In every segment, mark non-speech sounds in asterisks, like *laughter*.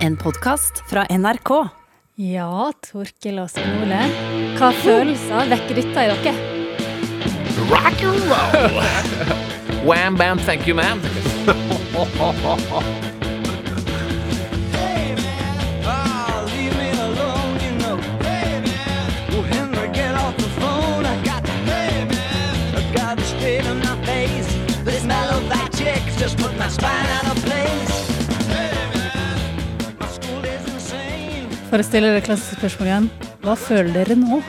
En podkast fra NRK. Ja, Torkil og Svein Ole. Hva følelser vekker dette i dere? Rock and roll! *laughs* Wham bam, thank you, man. *laughs* For å stille det klassiske spørsmålet igjen. Hva føler dere nå?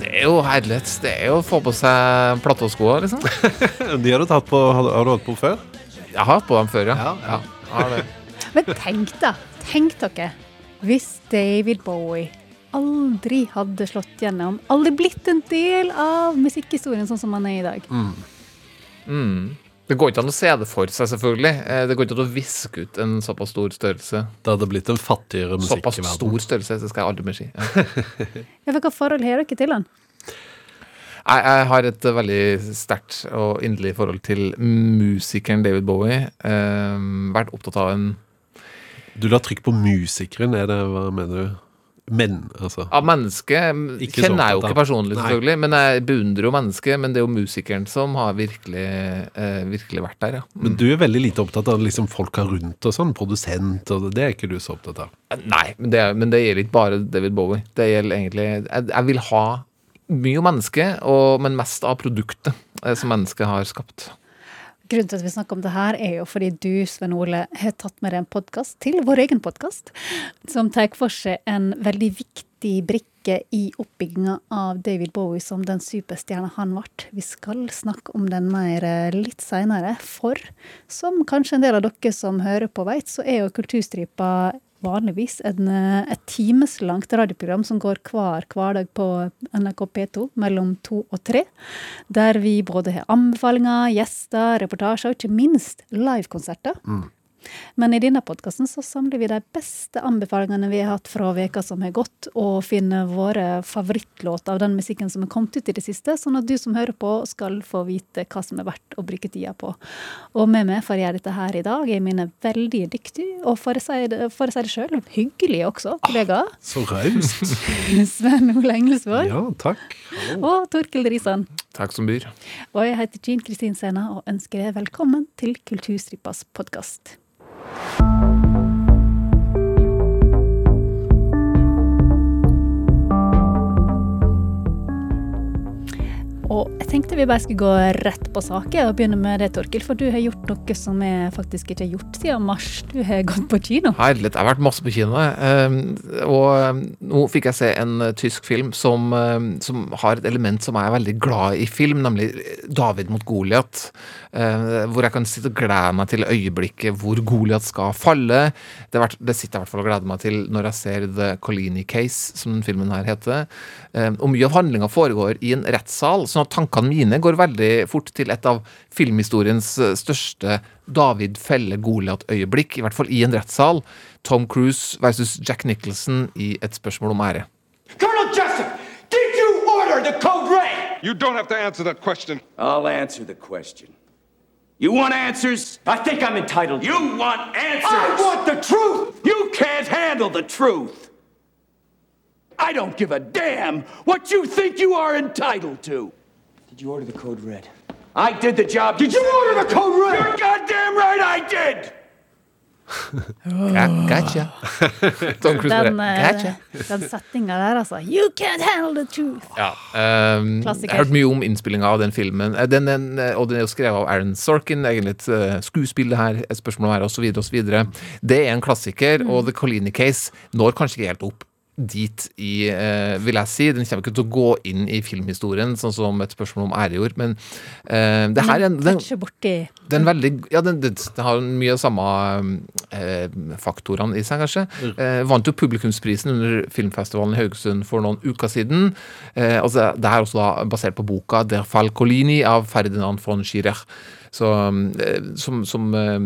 Det er jo herlighet. Det er jo å få på seg platåskoa, liksom. *laughs* De har du tatt på, har, du hatt på før? Jeg har hatt på dem før, ja. Ja, ja. ja. Men tenk da, tenk dere, hvis David Bowie aldri hadde slått gjennom, aldri blitt en del av musikkhistorien sånn som han er i dag. Mm. Mm. Det går ikke an å se det for seg, selvfølgelig. Eh, Det går ikke an å viske ut en såpass stor størrelse. Det hadde blitt en fattigere musikk Såpass i verden. stor størrelse, det skal jeg aldri mer si. Ja. *laughs* Hvilket forhold har dere til han? Jeg, jeg har et eh, veldig sterkt og inderlig forhold til musikeren David Bowie. Um, vært opptatt av en Du la trykk på musikeren, er det, hva mener du? Men, altså. Av mennesket Ikke kjenner jeg jo ikke personlig, selvfølgelig. Men jeg beundrer jo mennesket. Men det er jo musikeren som har virkelig, eh, virkelig vært der, ja. Men du er veldig lite opptatt av liksom folka rundt og sånn, produsent, og det er ikke du så opptatt av. Nei, men det, men det gjelder ikke bare David Bowie. Det gjelder egentlig Jeg, jeg vil ha mye om mennesket, og, men mest av produktet eh, som mennesket har skapt. Grunnen til at vi snakker om det her, er jo fordi du, Sven Ole, har tatt med deg en podkast til vår egen podkast, som tar for seg en veldig viktig brikke i oppbygginga av David Bowie som den superstjerna han ble. Vi skal snakke om den mer eh, litt seinere, for som kanskje en del av dere som hører på vet, så er jo Kulturstripa vanligvis en, eh, et timeslangt radioprogram som går hver hverdag på NRK P2 mellom to og tre. Der vi både har anbefalinger, gjester, reportasjer og ikke minst livekonserter. Men i denne podkasten så samler vi de beste anbefalingene vi har hatt fra veka som har gått, og finner våre favorittlåter av den musikken som er kommet ut i det siste, sånn at du som hører på skal få vite hva som er verdt å bruke tida på. Og med meg for å gjøre dette her i dag er mine veldig dyktige, og for å si det, for å si det sjøl, hyggelige også, kollegaer. Så raust. *laughs* Sven Ole Engelsvåg. Ja, takk. og Torkel Risan. Takk som byr. Og jeg heter Jean Kristin Sena og ønsker deg velkommen til Kulturstripas podkast. Thank you Og jeg tenkte vi bare skulle gå rett på saken og begynne med det, Torkil. For du har gjort noe som jeg faktisk ikke har gjort siden mars. Du har gått på kino. Herlighet, jeg har vært masse på kino. Eh, og eh, nå fikk jeg se en eh, tysk film som, eh, som har et element som jeg er veldig glad i film, nemlig David mot Goliat. Eh, hvor jeg kan sitte og glede meg til øyeblikket hvor Goliat skal falle. Det, er sitter jeg i hvert fall og gleder meg til når jeg ser The Colini Case, som den filmen her heter. Eh, og mye av handlinga foregår i en rettssal, sånn at tankene mine går veldig fort til et av filmhistoriens eh, største David Felle Goliat-øyeblikk, i hvert fall i en rettssal. Tom Cruise versus Jack Nicholson i et spørsmål om ære. Colonel Jessup, did you order the code red? You don't have to answer that question. I'll answer the question. You want answers? I think I'm entitled. You want answers? I want the truth! You can't handle the truth! I don't give a damn what you think you are entitled to. Did you order the code red? I did the job. Did you order the code red? You're goddamn right I did! Gotcha. *laughs* Tom Cruise Den, eh, gotcha. den settinga der, altså. You can't handle the truth. Ja, um, Klassiker. jeg har hørt mye om innspillinga av den filmen. Eh, Den, den, eh, og den er jo skrevet av Aaron Sorkin, egentlig et eh, skuespill det her, et spørsmål her, osv., osv. Det er en klassiker, og The Colini Case når kanskje ikke helt opp dit i, eh, vil jeg si. Den kommer ikke til å gå inn i filmhistorien, sånn som et spørsmål om æregjord men eh, det her er en, den, den veldig, ja, den, den, den har mye av samme eh, faktorene i seg, kanskje. Eh, vant jo publikumsprisen under filmfestivalen i Haugesund for noen uker siden. Eh, altså, det er også da basert på boka 'Der Falcolini' av Ferdinand von Schirach, så, eh, som, som eh,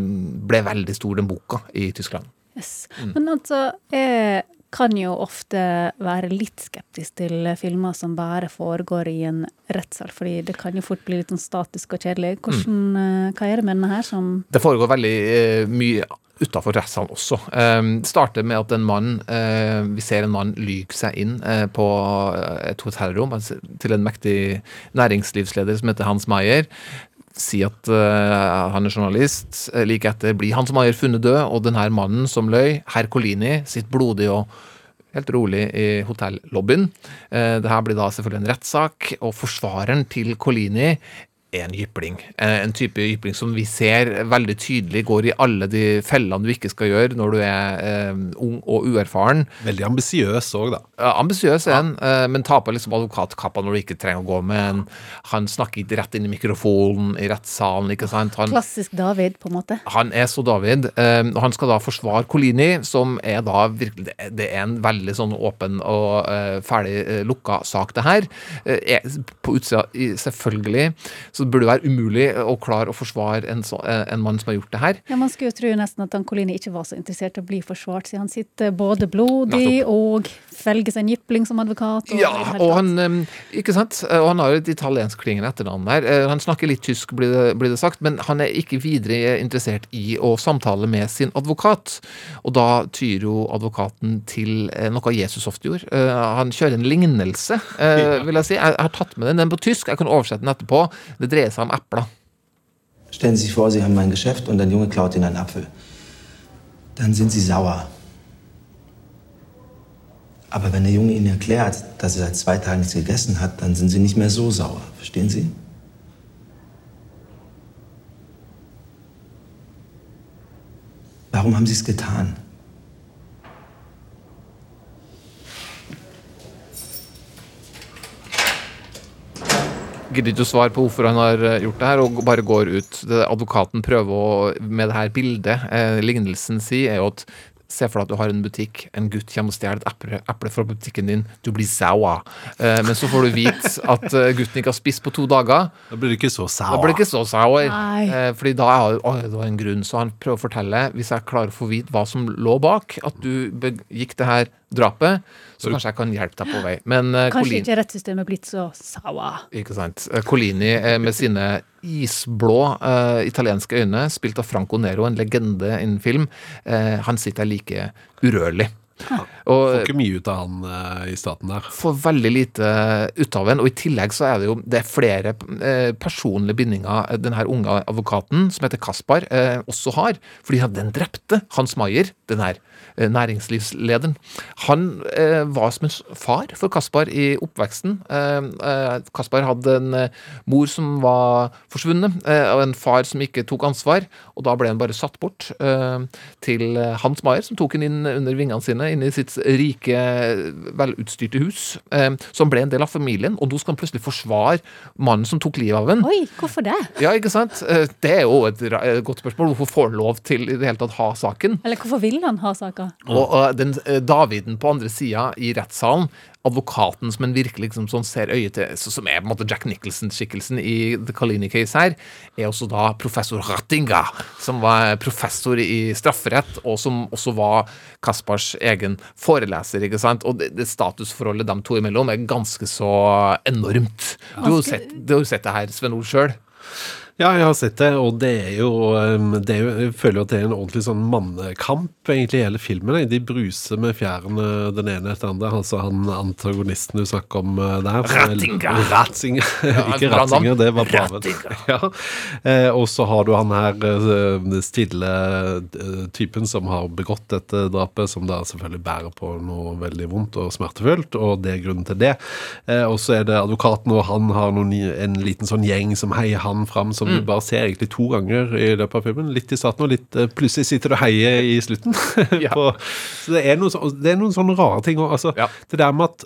ble veldig stor, den boka, i Tyskland. Yes. Men altså, er kan jo ofte være litt skeptisk til filmer som bare foregår i en rettssal, fordi det kan jo fort bli litt sånn statisk og kjedelig. Hvordan, mm. Hva er det med denne her som Det foregår veldig eh, mye utafor rettssalen også. Det starter med at en mann eh, Vi ser en mann lyge seg inn eh, på et hotellrom altså, til en mektig næringslivsleder som heter Hans Meyer. Si at uh, han er journalist. Eh, Like etter blir han som har funnet død, og denne mannen som løy, herr Colini, sitter blodig og helt rolig i hotellobbyen. Uh, det her blir da selvfølgelig en rettssak, og forsvareren til Colini en jypling. Eh, En type jypling som vi ser veldig tydelig går i alle de fellene du ikke skal gjøre når du er eh, ung og uerfaren. Veldig ambisiøs òg, da. Ja, Ambisiøs er han, eh, men taper på liksom advokatkappa når du ikke trenger å gå med en. Han snakker ikke rett inn i mikrofonen i rettssalen, ikke sant. Han, Klassisk David, på en måte. han er så David, eh, og han skal da forsvare Colini, som er da virkelig Det er- en veldig sånn åpen og eh, ferdig lukka sak, det her. På utsida, selvfølgelig, så burde det være umulig å klare å forsvare en, så, eh, en mann som har gjort det her. Ja, Man skulle jo tro nesten at han Colini ikke var så interessert i å bli forsvart, siden han sitter både blodig og velger seg en jypling som advokat. Og Ja, og han Ikke sant? Og han har jo et italienskklingende etternavn der. Eh, Han snakker litt tysk, blir det, blir det sagt, men han er ikke videre interessert i å samtale med sin advokat. Og da tyr jo advokaten til eh, noe Jesus ofte gjorde. Han kjører en lignelse, vil jeg si. Jeg har tatt med den. Den på tysk, jeg kan oversette den etterpå. Det dreier seg om epler. Stellen Sie sich vor, Sie haben ein Geschäft und ein Junge klaut Ihnen einen Apfel. Dann sind Sie sauer. Aber wenn der Junge Ihnen erklärt, dass er seit zwei Tagen nichts gegessen hat, dann sind Sie nicht mehr so sauer. Verstehen Sie? Warum haben Sie es getan? Gidder ikke å svare på hvorfor han har eh, gjort det her, og bare går ut. Det advokaten prøver å, med det her bildet, eh, lignelsen si, er jo at Se for deg at du har en butikk, en gutt kommer og stjeler et eple, eple fra butikken din, du blir saua. Eh, men så får du vite at eh, gutten ikke har spist på to dager. Da blir det ikke så Da blir det ikke så sour. Eh, fordi da er det, det var en grunn. Så han prøver å fortelle, hvis jeg klarer å få vite hva som lå bak, at du begikk det her drapet, så kanskje jeg kan hjelpe deg på vei. Men uh, Kanskje Colin- ikke rettssystemet blitt så saua. ikke sant. Eh, Colini eh, med sine isblå uh, italienske øyne, spilt av Franco Nero, en legende innen film, uh, han sitter like urørlig. Og Får ikke mye ut av han uh, i staten der. får veldig lite ut av en, og i tillegg så er det jo det er flere uh, personlige bindinger den her unge advokaten, som heter Kaspar, uh, også har. Fordi han- den drepte Hans Maier, den her næringslivslederen. Han eh, var som en far for Kaspar i oppveksten. Eh, eh, Kaspar hadde en eh, mor som var forsvunnet, eh, og en far som ikke tok ansvar, og da ble han bare satt bort eh, til eh, Hans Maier, som tok han inn under vingene sine, inn i sitt rike, velutstyrte hus, eh, som ble en del av familien, og nå skal han plutselig forsvare mannen som tok livet av ham. Oi, hvorfor det? Ja, ikke sant? Eh, Det er jo et eh, godt spørsmål. Hvorfor får han lov til i det hele tatt ha saken? Eller hvorfor vil han ha saka? Og uh, den uh, Daviden på andre sida i rettssalen, advokaten som en virkelig liksom, sånn ser øyet til, så, som er på en måte Jack Nicholson-skikkelsen i The Colini Case her, er også da professor Rattinga, som var professor i strafferett, og som også var Kaspars egen foreleser, ikke sant? Og det, det statusforholdet de to imellom er ganske så enormt. Du har jo sett, du har sett det her, Sven Ol, sjøl. Ja, jeg har sett det, og det er jo, um, det er jo Jeg føler jo at det er en ordentlig sånn mannekamp, egentlig, i hele filmen. De bruser med fjærene den ene etter den andre. Altså han antagonisten du snakker om uh, der. Ratzinger. Ratzinger. *laughs* Ikke bra navn. Det var bra. *laughs* Ja. Eh, og så har du han her den stille eh, typen som har begått dette drapet, som da selvfølgelig bærer på noe veldig vondt og smertefullt, og det er grunnen til det. Eh, og så er det advokaten, og han har noen, en liten sånn gjeng som heier han fram, som du bare ser egentlig to ganger i løpet av filmen. Litt i starten, og litt eh, plutselig sitter du og heier i slutten. *laughs* Ja. på, så det er, noen, det er noen sånne rare ting. òg. altså, Ja. Det der med at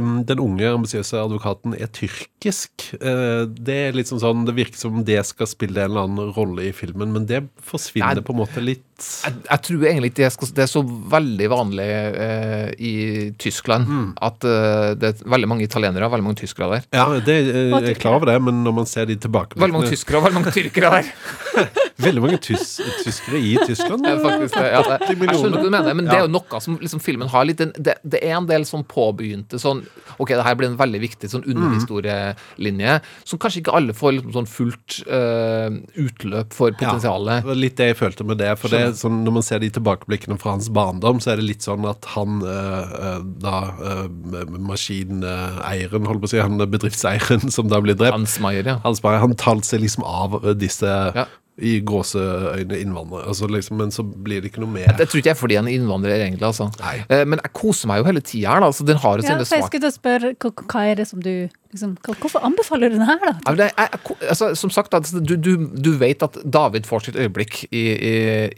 um, den unge, ambisiøse advokaten er tyrkisk. uh, det er sånn sånn Det virker som det skal spille en eller annen rolle i filmen, men det forsvinner Nei. på en måte litt Jeg, jeg tror egentlig ikke det, skal, det er så veldig vanlig eh, i Tyskland Mm. at eh, det er veldig mange italienere og veldig mange tyskere der. Ja, det, eh, jeg er klar over det, men når man ser de tilbake Veldig mange tyskere og veldig mange tyrkere der. *laughs* Veldig mange tys tyskere i Tyskland. Ja, faktisk, ja, det, jeg skjønner hva du mener, men det er jo noe som liksom, filmen har litt det, det er en del sånn påbegynte sånn Ok, det her blir en veldig viktig sånn underhistorielinje, som kanskje ikke alle får liksom, sånn fullt eh, utløp for potensialet. Ja, litt det jeg følte med det. For det er sånn, Når man ser de tilbakeblikkene fra hans barndom, så er det litt sånn at han eh, eh, da eh, Maskineieren, holdt på å si, han bedriftseieren *laughs* som da blir drept Hans Meier, ja. Hans Meier, han talte seg liksom av disse Ja. i gåseøyne innvandrere. Altså liksom, men så blir det ikke noe mer. Jeg tror ikke jeg er fordi han er innvandrer, egentlig. altså. Nei. Eh, men jeg koser meg jo hele tida her. da, altså Den har jo Ja, sine for jeg skulle spørre, hva, hva er det som du liksom, Hvorfor anbefaler du den her, da? Ja, det er- altså, som sagt, altså, du, du, du vet at David får sitt øyeblikk i, i,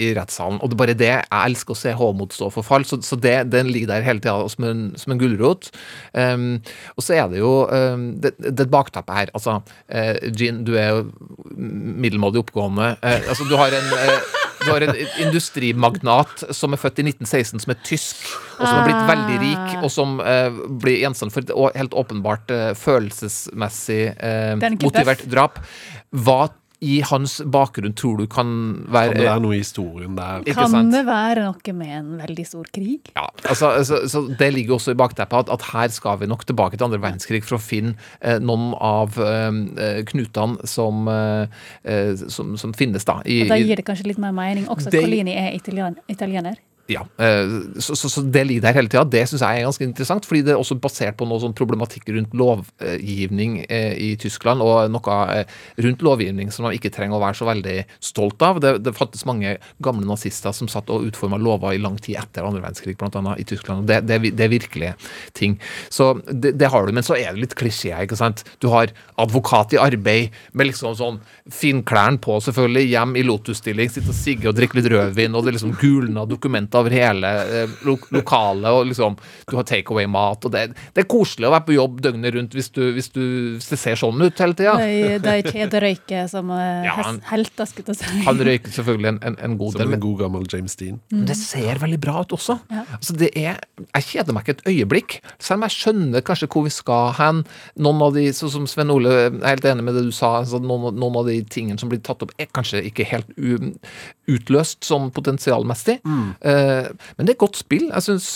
i rettssalen. Og det er bare det jeg elsker å se Håmod stå for fall. Så, så det, den ligger der hele tida som en, som en gulrot. Um, og så er det jo um, det, det er et bakteppe her. Altså, uh, Jean, du er jo middelmådig oppgående. Uh, altså, du har en eh, du har en industrimagnat som er født i 1916, som er tysk, og som har blitt veldig rik, og som eh, blir gjenstand for et helt åpenbart eh, følelsesmessig eh, er motivert drap. Hva i hans bakgrunn tror du kan være Kan det være noe i historien der? Ikke Kan sant? det være noe med en veldig stor krig? Ja, altså, altså, så Det ligger også i bakteppet at, at her skal vi nok tilbake til andre verdenskrig for å finne eh, noen av eh, knutene som, eh, eh, som, som finnes da. I, Og da gir det kanskje litt mer mening. Også at Det- Colini er italien, italiener. Ja, eh, så, så, så det ligger der hele tida. Det syns jeg er ganske interessant, fordi det er også basert på noe sånn problematikk rundt lovgivning eh, i Tyskland, og noe eh, rundt lovgivning som man ikke trenger å være så veldig stolt av. Det, det fantes mange gamle nazister som satt og utforma lover i lang tid etter andre verdenskrig, annet i Tyskland. Det, det, det er virkelige ting. Så det har du, men så er det litt klisjé, ikke sant. Du har advokat i arbeid med liksom sånn finklærne på, selvfølgelig, hjem i lotusstilling, sitte og sigge og drikke litt rødvin, og det er liksom gulna dokumenter over hele eh, lo lokalet, og liksom Du har takeaway-mat, og det, det er koselig å være på jobb døgnet rundt hvis, du, hvis, du, hvis det ser sånn ut hele tida. De, de kjederøyker som uh, Ja, han- helter, skulle jeg si. Han røyker selvfølgelig en, en, en god Som del, en god gammel James Dean. men det ser veldig bra ut også. Altså det er, jeg kjeder meg ikke et øyeblikk, selv om jeg skjønner kanskje hvor vi skal hen. Noen av de, som Sven Ole, jeg er helt enig med det du sa, altså noen, noen av de tingene som blir tatt opp, er kanskje ikke helt u, utløst sånn potensialmessig. Mm. men det er godt spill. Jeg syns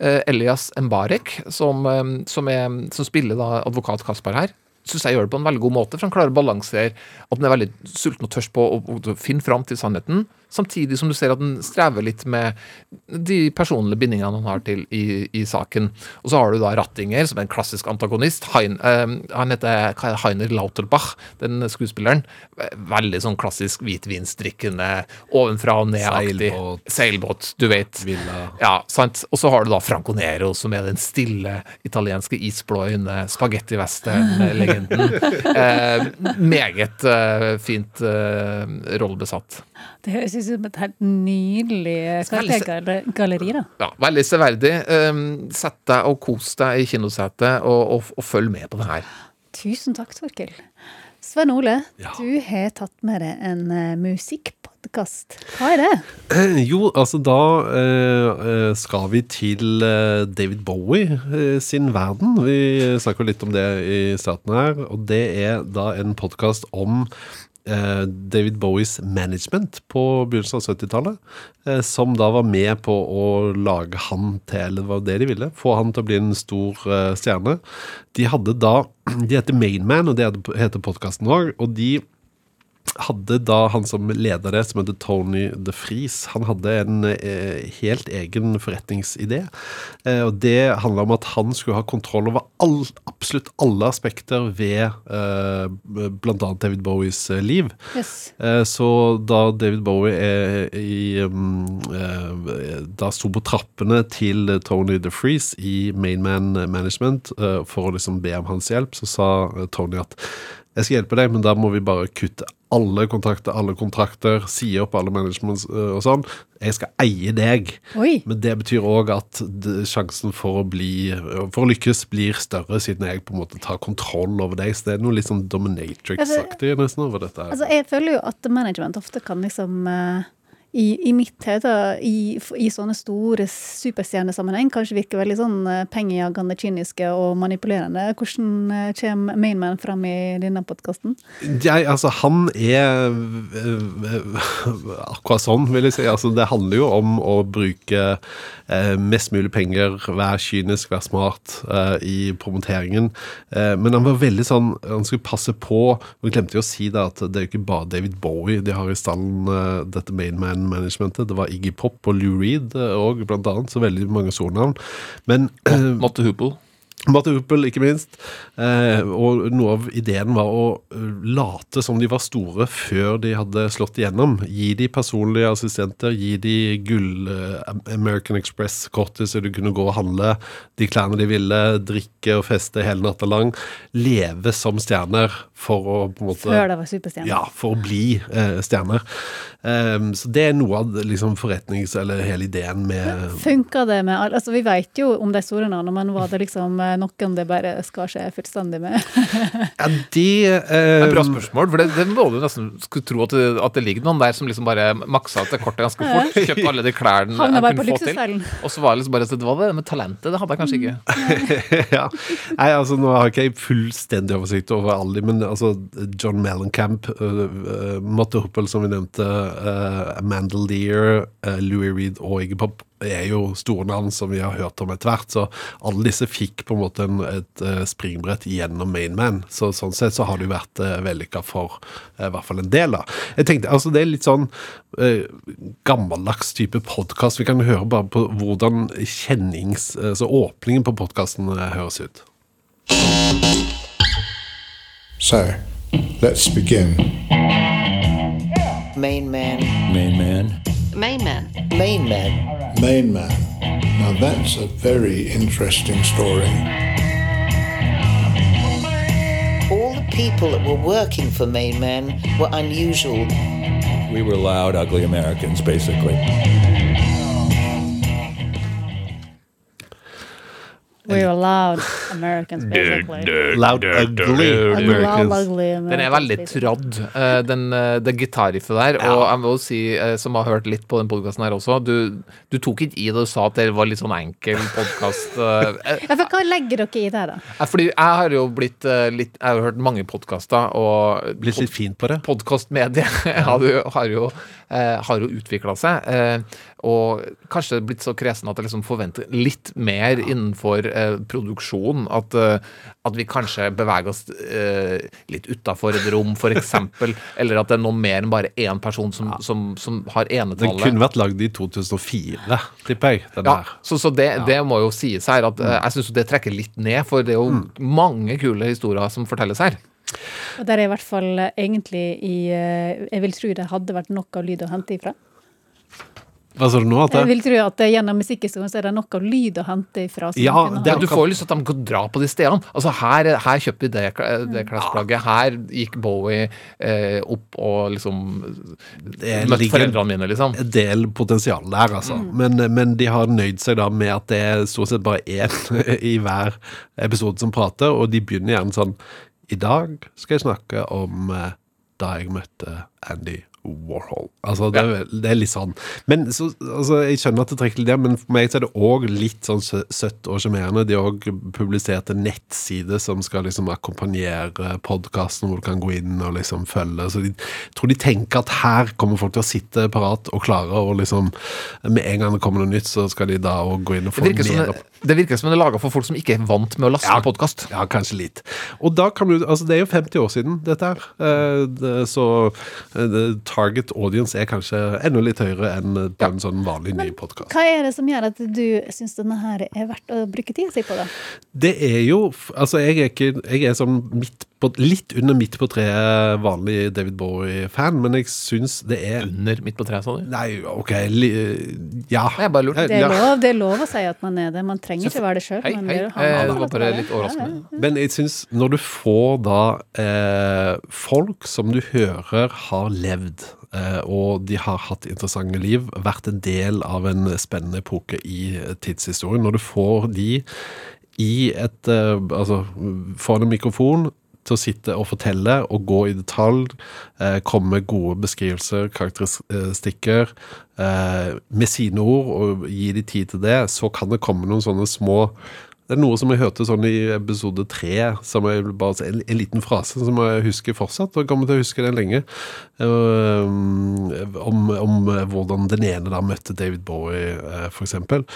Elias Mbarek, som, eh, som, er, som spiller da advokat Kaspar her, syns jeg gjør det på en veldig god måte, for han klarer å balansere at han er veldig sulten og tørst på å finne fram til sannheten, samtidig som du ser at han strever litt med de personlige bindingene han har til i, i saken. Og så har du da Rattinger, som er en klassisk antagonist. Hein, eh, han heter er Heiner Lauterbach, den skuespilleren. Veldig sånn klassisk hvitvinsdrikkende, ovenfra og ned-aktig. Seilbåt. Seilbåt, du vet. Villa. Ja, sant. Og så har du da Franco Nero, som er den stille italienske isblå øyne, spagettivestern-legenden. *laughs* Eh, meget eh, fint eh, rollebesatt. Det høres ut som et helt nydelig galleri, da. Ja, veldig severdig. Um, sett deg og kos deg i kinosetet, og, og, og følg med på det her. Tusen takk, Torkil. Sven Ole, Ja. du har tatt med deg en uh, musikkpodkast. Hva er det? Eh, Jo, altså da eh, eh, skal vi til eh, David Bowie eh, sin verden. Vi snakka litt om det i starten her, og det er da en podkast om eh, David Bowies management på begynnelsen av 70-tallet. Eh, som da var med på å lage han til, eller det var det de ville, få han til å bli en stor eh, stjerne. De hadde da *clears throat* De heter Mainman, og det heter podkasten òg, og de hadde da han som leder det, som heter Tony de Vries, han hadde en eh, helt egen forretningsidé. Eh, og det handla om at han skulle ha kontroll over all, absolutt alle aspekter ved eh, bl.a. David Bowies eh, liv. Yes. Eh, Så da David Bowie er i, um, eh, da sto på trappene til Tony DeFreeze i Mainman Management eh, for å liksom be om hans hjelp, så sa eh, Tony at jeg skal hjelpe deg, men da må vi bare kutte alle kontrakter, alle kontrakter, si opp alle managements eh, og sånn. Jeg skal eie deg. Oi. Men det betyr òg at sjansen for å bli For å lykkes blir større, siden jeg på en måte tar kontroll over deg. Så det er noe litt sånn dominatrix-aktig nesten over dette. Altså, jeg føler jo at management ofte kan liksom eh, i, i mitt hode, i, i sånne store superstjernesammenheng, kanskje virker veldig sånn eh, pengejagende, kyniske og manipulerende. Hvordan eh, kommer Mainman fram i denne podkasten? Altså, han er øh, akkurat sånn, vil jeg si. Altså, det handler jo om å bruke øh, mest mulig penger, være kynisk, være smart øh, i promoteringen. Men han var veldig sånn Han skulle passe på. Og glemte jo å si da at det er jo ikke bare David Bowie de har i stallen, dette Mainman-managementet. Det var Iggy Pop og Lou Reed òg, blant annet. Så veldig mange stornavn. Men *clears throat* Matte Hoople. Huppel, ikke minst. Eh, og noe av ideen var å eh, late som de var store før de hadde slått igjennom. Gi de personlige assistenter, gi de gull eh, American Express-kortet så du kunne gå og handle de klærne de ville, drikke og feste hele natta lang. Leve som stjerner for å på en måte Før det var superstjerner. ja, for å bli eh, stjerner. Eh, så det er noe av liksom, forretnings... Eller hele ideen med Funker det med alle Altså, vi vet jo om de store navnene, men var det liksom noen det bare skar seg fullstendig med? *laughs* Ja, de Det er et bra eh, spørsmål, for det, det må du nesten skulle tro at det, at det ligger noen der som liksom bare maksa ut det kortet ganske fort. Kjøpte alle de klærne jeg kunne få til. Og så var det liksom bare det var det med talentet. Det hadde jeg kanskje ikke. *laughs* ja. Nei, altså Nå har ikke jeg fullstendig oversikt over alle men altså John Mellencamp, uh, uh, Motte Hoppel som vi nevnte, uh, Mandel Deer, uh, Louis Reed og Iggy Pop er jo store navn som vi har hørt om etter hvert. Så alle disse fikk på en måte en, et uh, springbrett gjennom Mainman. Så sånn sett så har det jo vært uh, vellykka for uh, i hvert fall en del, da. Jeg tenkte, altså Det er litt sånn gammeldags type podkast. Vi kan høre bare på hvordan kjennings... Altså åpningen på podkasten høres ut. So, let's begin. Main man. Main man. Main man. Main man. Main man. Now that's a very interesting story. All the people that were working for Main Man were unusual. We were loud, ugly Americans, basically. We're loud Americans, basically. Loud Ugly Americans. Den er veldig trådd, tradd, eh, den, eh, det gitarriffet der. Og jeg må si, eh, som har hørt litt på den podkasten her også, du, du tok ikke i det du sa at det var litt sånn enkel podkast. *laughs* Hva legger dere i det, da? Fordi jeg har jo blitt litt Jeg har hørt mange podkaster, og Blitt litt fin på det. podkastmediet *laughs* har jo, har jo, har jo utvikla seg. Eh, og kanskje blitt så kresen at jeg liksom forventer litt mer innenfor eh, produksjon. At, eh, at vi kanskje beveger oss eh, litt utafor et rom, f.eks. *laughs* Eller at det er noe mer enn bare én person som, som, som har Den kunne vært lagd i 2004, tipper jeg. Den Ja, her. så, så det, det må jo sies her. At, eh, jeg syns det trekker litt ned, for det er jo mange kule historier som fortelles her. Og der er i hvert fall eh, egentlig i eh, Jeg vil tro det hadde vært nok av lyd å hente ifra. Hva sa du nå? At Jeg vil tro at eh, gjennom musikkhistorien så er det nok av lyd å hente ifra. Ja, det du får jo lyst til at de kan dra på de stedene. Altså Her, her kjøpte vi det, det klesplagget. Her gikk Bowie eh, opp og liksom Det møtte foreldrene mine, liksom. en del potensial der, altså. Men, men de har nøyd seg da med at det er stort sett bare én *laughs* i hver episode som prater, og de begynner gjerne sånn I dag skal jeg snakke om eh, da jeg møtte Andy Warhol. Altså, det, er, det er litt sånn. Men så, altså, Jeg skjønner at det trekker til det, men for meg så er det òg litt sånn søtt og sjarmerende. De òg publiserte nettsider nettside som skal liksom akkompagnere podkasten, hvor du kan gå inn og liksom følge. Så de tror de tenker at her kommer folk til å sitte parat og klare og liksom Med en gang det kommer noe nytt, så skal de da òg gå inn og få mer det, det virker som det er laga for folk som ikke er vant med å laste Ja. podkast. ja, kanskje litt. Og da kan du, altså Det er jo 50 år siden, dette her. Eh, det, så eh, target audience er kanskje enda litt høyere enn på en sånn vanlig ny podkast. Hva er det som gjør at du syns denne her er verdt å bruke tida si på? da? Det er jo Altså, jeg er ikke Jeg er sånn midt på, litt under midt på treet vanlig David Bowie-fan, men jeg syns det er Under midt på treet, sa du? Nei, OK li, Ja. Jeg bare lurte. Det er, Ja. lov, det er lov å si at man er det. Man trenger ikke være det sjøl. Hei, hei. Eh, Det var bare litt overraskende. Men jeg syns når du får da eh, folk som du hører har levd, eh, og de har hatt interessante liv, vært en del av en spennende epoke i eh, tidshistorien, når du får de i et eh, Altså foran en mikrofon til å sitte og fortelle og gå i detalj, eh, komme med gode beskrivelser, karakteristikker, eh, med sine ord, og gi de tid til det, så kan det komme noen sånne små det er noe som jeg hørte sånn i episode tre, en, en liten frase som jeg husker fortsatt, og jeg kommer til å huske den lenge, uh, om, om hvordan den ene da møtte David Bowie, uh, for eksempel.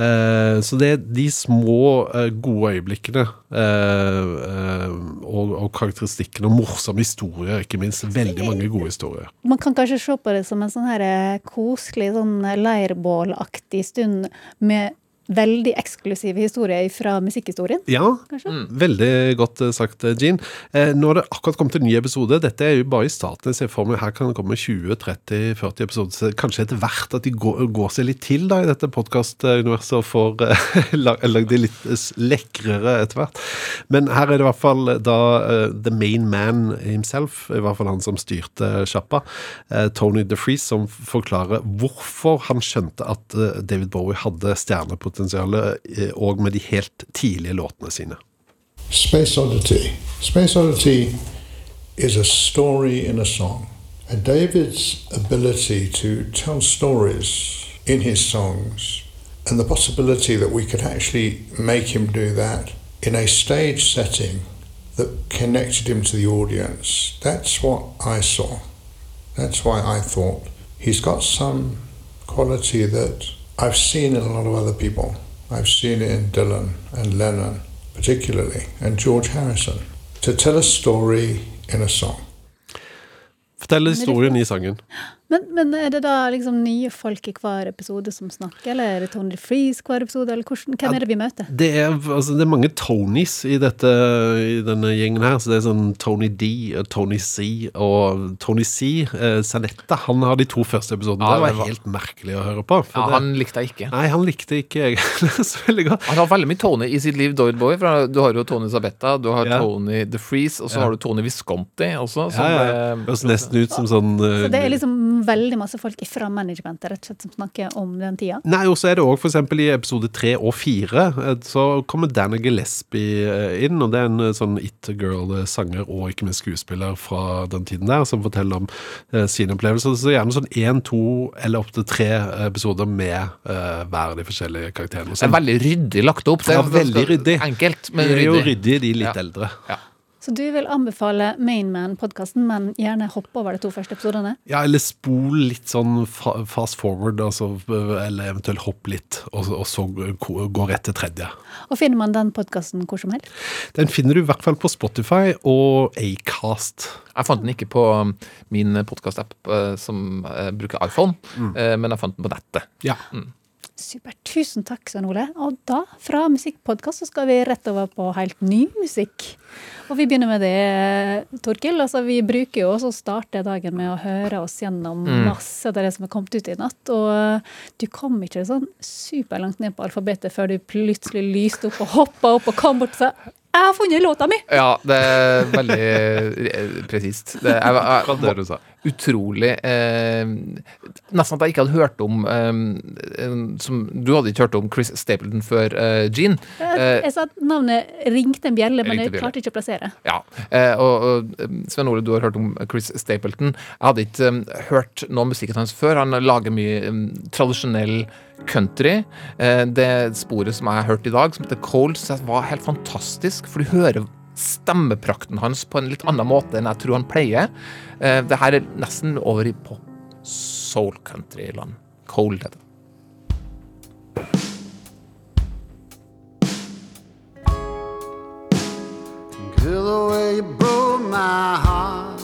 Eh, så det er de små, uh, gode øyeblikkene, eh, eh, og, og karakteristikkene, og morsomme historier, ikke minst. Veldig mange gode historier. Man kan kanskje se på det som en sånn her eh, koselig, sånn leirbålaktig stund med veldig eksklusive historier fra musikkhistorien. Ja, mm. veldig godt eh, sagt, eh, Jean. Eh, nå har det akkurat kommet en ny episode. Dette er jo bare i starten. Jeg ser for meg Her kan det komme 20-30-40 episoder. Så kanskje etter hvert at de går, går seg litt til da i dette podkastuniverset og får eh, *laughs* lagd det litt s- lekrere etter hvert. Men her er det i hvert fall da uh, the main man himself, i hvert fall han som styrte sjappa, uh, Tony DeFreeze, som forklarer hvorfor han skjønte at uh, David Bowie hadde stjernepotensial, eh, og med de helt tidlige låtene sine. Space Oddity. Space Oddity is a story in a song. And David's ability to tell stories in his songs and the possibility that we could actually make him do that in a stage setting that connected him to the audience. That's what I saw. That's why I thought he's got some quality that I've seen it in a lot of other people. I've seen it in Dylan and Lennon, particularly, and George Harrison. To tell a story in a song. Fortell historien i sangen. *gasps* Men, men er det da liksom nye folk i hver episode som snakker, eller er det Tony Freeze hver episode, eller hvordan, hvem er det vi møter? Det er, altså, det er mange Tonys i, dette, i denne gjengen her. Så det er sånn Tony D, Tony C og Tony C. Eh, Sanetta han har de to første episodene. Ja, det det var var- helt merkelig å høre på. for Ja, det- han likte jeg ikke. Nei, han likte ikke jeg *laughs* så. Han har veldig mye Tony i sitt liv, Doyd Boy. For du har jo Tony Sabetta, du har Ja. Tony Freeze, og så Ja. har du Tony Visconti også. Som ja. ja. Det høres nesten ut som sånn eh, Så det er liksom veldig masse folk fra managementet rett og slett som snakker om den tida. Nei, og så er det òg f.eks. i episode tre og fire eh, så kommer Danny Gillespie eh, inn, og det er en eh, sånn It Girl-sanger og ikke minst skuespiller fra den tiden der, som forteller om eh, sine opplevelser. Så gjerne sånn én, to eller opptil tre episoder med eh, hver av de forskjellige karakterene. Det er veldig ryddig lagt opp. Det Ja, er veldig ryddig. Enkelt, men ryddig. Det er jo ryddig. de litt Ja. eldre. Så du vil anbefale Mainman-podkasten, men gjerne hoppe over de to første episodene? Ja, eller spol litt sånn fast forward, altså, eller eventuelt hopp litt, og, og så gå rett til tredje. Og finner man den podkasten hvor som helst? Den finner du i hvert fall på Spotify og Acast. Jeg fant den ikke på um, min podkast-app som eh, bruker iPhone, mm. men jeg fant den på nettet. Ja. Supert. Tusen takk, Svein Ole. Og da, fra musikkpodkast, så skal vi rett over på helt ny musikk. Og vi begynner med det, Torkil. Altså, vi bruker jo også å starte dagen med å høre oss gjennom Mm. masse av det som er kommet ut i natt. Og du kom ikke sånn superlangt ned på alfabetet før du plutselig lyste opp og hoppa opp og kom bort og sa 'Jeg har funnet låta mi!' Ja, det er veldig eh, presist. Det er, jeg, jeg, sa. Utrolig eh, Nesten at jeg ikke hadde hørt om eh, som, Du hadde ikke hørt om Chris Stapleton før eh, Gene. Jeg, jeg sa at navnet ringte en bjelle, men jeg klarte ikke å plassere. Ja, eh, og, og Svein Ole, du har hørt om Chris Stapleton. Jeg hadde ikke eh, hørt noe av musikken hans før. Han lager mye eh, tradisjonell country. Eh, det sporet som jeg har hørt i dag, som heter Coles, var helt fantastisk, for du hører stemmeprakten hans på en litt annen måte enn jeg tror han pleier. Eh, det her er nesten over i pop soul country-land. Cold heter det. Girl, the way you broke my heart,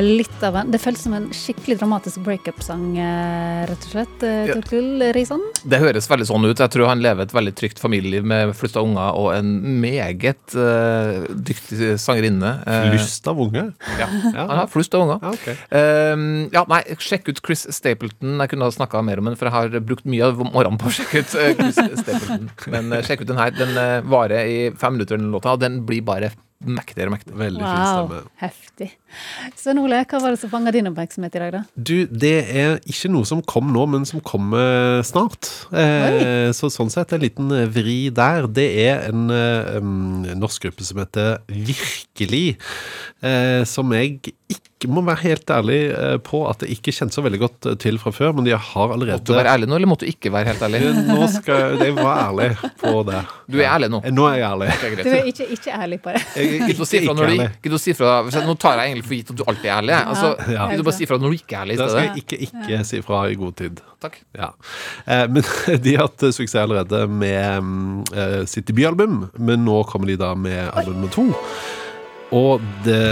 litt av en Det føltes som en skikkelig dramatisk breakup-sang, eh, rett og slett. eh. Torkil Risan. Det høres veldig sånn ut. Jeg tror han lever et veldig trygt familieliv med flust av unger og en meget uh, dyktig sangerinne. Flust av unger? Ja. Han har flust av unger. Ja, okay. um, ja, nei, sjekk ut Chris Stapleton. Jeg kunne ha snakka mer om den, for jeg har brukt mye av morgenen på å sjekke ut Chris Stapleton. Men uh, sjekk ut den her. Den uh, varer i fem minutter, den låta, og den blir bare mektigere og mektigere. Veldig fin Wow, stemme. heftig. Svein Ole, hva var det som fanga din oppmerksomhet i dag, da? Du, det er ikke noe som kom nå, men som kommer snart. Eh, så sånn sett en liten vri der. Det er en eh, um, norsk gruppe som heter Virkelig, eh, som jeg ikke må være helt ærlig eh, på at jeg ikke kjente så veldig godt eh, til fra før, men de har allerede Måtte du være ærlig nå, eller måtte du ikke være helt ærlig? Nå skal jeg være ærlig på det. Du er ærlig nå? Nå er jeg ærlig. Du er ikke, ikke ærlig på det. Jeg er Gidd å si fra ikke når du ærlig. gidd si fra Nå tar jeg egentlig for gitt at du alltid er ærlig. Altså, Ja. Gidd du bare si fra når du ikke er ærlig i Da skal jeg ikke ikke si fra i god tid. Takk. Ja. Eh, men *laughs* de har hatt suksess allerede med sitt debutalbum, men nå kommer de da med album nummer to. Og det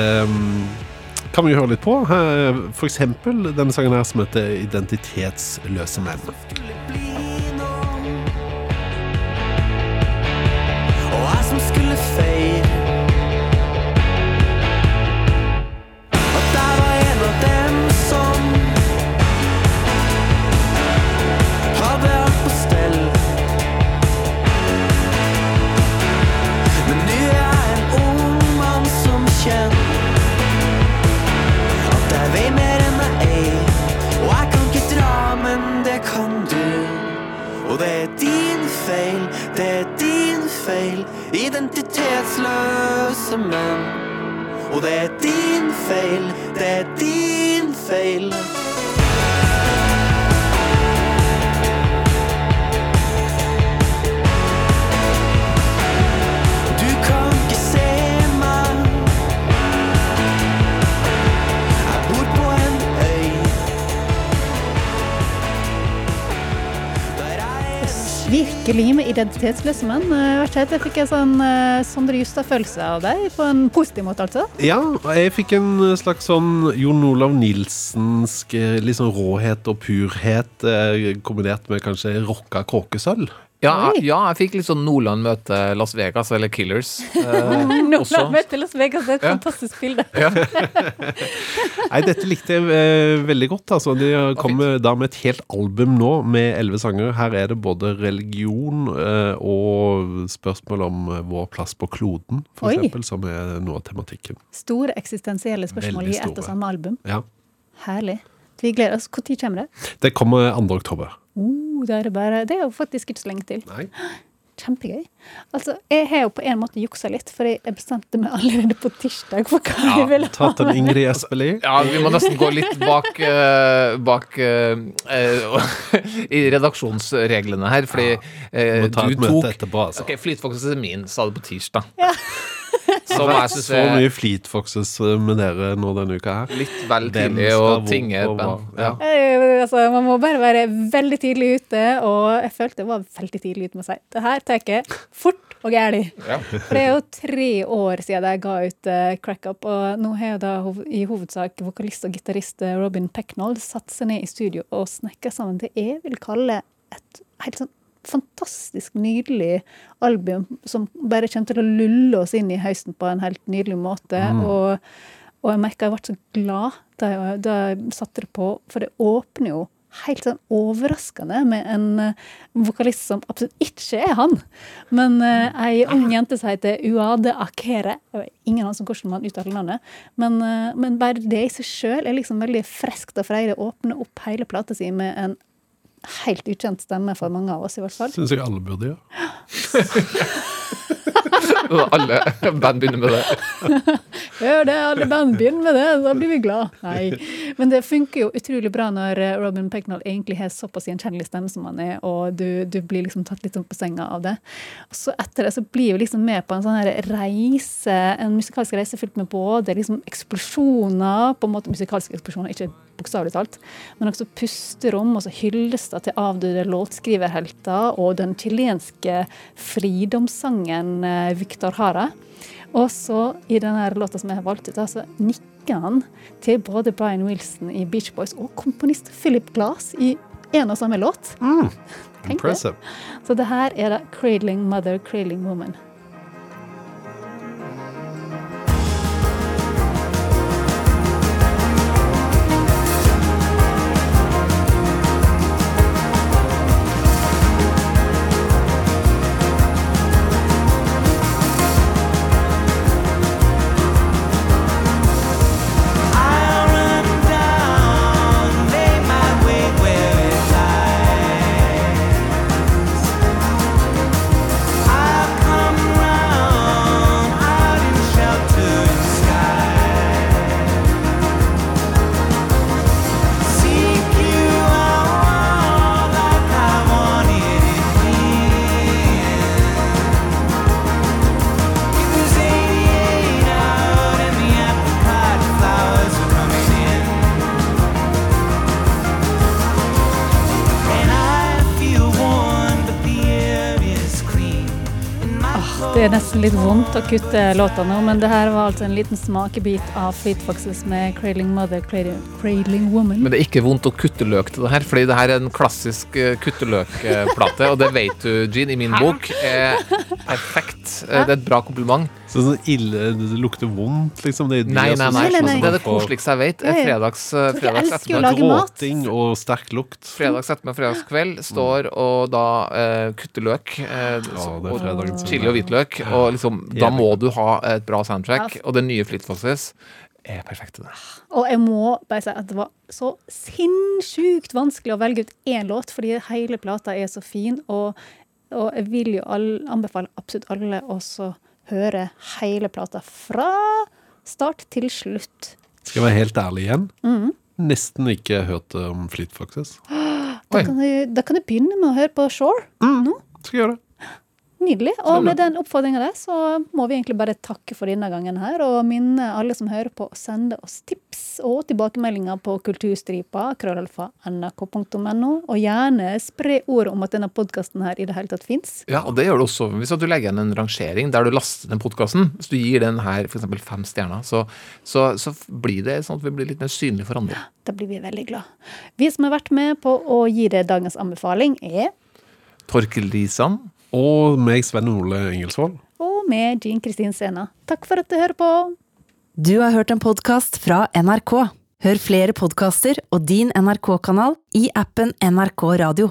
kan vi høre litt på. F.eks. Denne sangen her som heter 'Identitetsløse menn'. Identitetsløse menn Og det er din feil, det er din feil Virkelig med identitetsløse menn. Eh, helt, jeg fikk en sånn uh, Sondre Justad-følelse av deg, på en positiv måte, altså. Ja, og jeg fikk en slags sånn Jon Olav Nilsensk liksom råhet og purhet, eh, kombinert med kanskje rocka kråkesølv. Ja, ja, jeg fikk litt sånn Nordland møte Las Vegas, eller Killers. *laughs* Eh, Nordland også. la Las Vegas, det er et Ja. fantastisk bilde. *laughs* Nei, dette likte jeg eh, veldig godt. Altså. De kommer da med et helt album nå med elleve sanger. Her er det både religion eh, og spørsmål om eh, vår plass på kloden, for Oi. eksempel, som er noe av tematikken. Store eksistensielle spørsmål i ett og samme album. Ja. Herlig. Vi gleder oss. Når kommer det? Det kommer 2. oktober. Uh, det, er bare, det er jo faktisk ikke så lenge til. Nei. Kjempegøy. Altså, Jeg har jo på en måte juksa litt, for jeg bestemte meg allerede på tirsdag for hva jeg ville ha. Tatt en Ingrid Espelid. Ja, vi må nesten gå litt bak, uh, bak uh, *laughs* i redaksjonsreglene her, fordi uh, du tok etterpå, altså. Ok, er min, sa det på tirsdag. Som jeg syns Så mye Fleet Foxes med dere nå denne uka her. litt vel tidlig å tinge et band. Ja. Eh, Altså, man må bare være veldig tidlig ute, og jeg følte jeg var veldig tidlig ute med å si det her tar jeg fort og gærlig. Ja. For det er jo tre år siden jeg ga ut uh, Crack Up, og nå har jo da hov i hovedsak vokalist og gitarist eh, Robin Pecknold satt seg ned i studio og snekra sammen det jeg vil kalle et helt sånn fantastisk nydelig album som bare kommer til å lulle oss inn i høsten på en helt nydelig måte. Mm. Og, og jeg merka jeg ble så glad da jeg, da jeg satte det på, for det åpner jo helt sånn overraskende med en uh, vokalist som absolutt ikke er han. Men uh, ei ung jente som heter Uade Akere. Jeg vet Ingen annen som hvordan man uttaler navnet. Men, uh, men bare det i seg sjøl er liksom veldig friskt og freidig. Åpner opp hele plata si med en helt ukjent stemme for mange av oss, i hvert fall. Syns jeg alle burde gjøre. *laughs* Alle band begynner med det. *laughs* Gjør det, alle band begynner med det, da blir vi glad. Nei. Men det funker jo utrolig bra når eh, Robin Pecknold egentlig har såpass gjenkjennelig stemme som han er, og du, du blir liksom tatt litt sånn på senga av det. Og så etter det så blir vi liksom med på en sånn her reise, en musikalsk reise fylt med både liksom eksplosjoner, på en måte musikalske eksplosjoner, ikke bokstavelig talt. Men også pusterom, og så hyllester til avdøde låtskriverhelter og den chilenske fridomssangen eh, Victor Hara. Og så i denne låta som jeg har valgt ut, så nikker han til både Brian Wilson i Beach Boys og komponist Philip Glass i en og samme låt. *laughs* Det. Impressive. Så det her er det 'Cradling Mother, Cradling Woman'. Det er nesten litt vondt å kutte låta nå, men det her var altså en liten smakebit av Fleet Foxes med 'Cradling Mother, Cradling, Woman'. Men det er ikke vondt å kutte løk til det her, fordi det her er en klassisk eh, kutteløkplate, og det vet du, Jean, i min bok er perfekt. Eh, Det er et bra kompliment. Så sånn ille Det lukter vondt, liksom? Det, de Nei, nei, nei. Nei, nei, nei. Det er det koseligste jeg vet. Er. Fredags, eh, fredags ettermiddag. Gråting og sterk lukt. Fredags ettermiddag, fredagskveld står og da uh, kutter løk. Uh, Ja, sin chili og hvitløk. Og liksom, da må du ha et bra soundtrack. Og det nye Fleet Foxes er perfekt til det. Og jeg må bare si at det var så sinnssykt vanskelig å velge ut én låt, fordi hele plata er så fin. Og, og jeg vil jo all, anbefale absolutt alle å høre hele plata fra start til slutt. Skal jeg være helt ærlig igjen? Mhm. Nesten ikke hørt om Fleet Foxes. *gasps* Da kan, du, da kan du begynne med å høre på Shore nå. Skal gjøre det. Nydelig. Og med den oppfordringa der, så må vi egentlig bare takke for denne gangen her, og minne alle som hører på, å sende oss tips og tilbakemeldinger på kulturstripa, krøllalfa, nrk.no, og gjerne spre ordet om at denne podkasten her i det hele tatt fins. Ja, og det gjør du også hvis du legger igjen en rangering der du laster den podkasten. Hvis du gir den her f.eks. fem stjerner, så, så, så blir det sånn at vi blir litt mer synlige for andre. Da blir vi veldig glad. Vi som har vært med på å gi deg dagens anbefaling, er Torkel Risan. Og meg, Sven Ole Engelsvold. og med Jean Kristin Sena. Takk for at du hører på. Du har hørt en podkast fra NRK. Hør flere podkaster og din NRK-kanal i appen NRK Radio.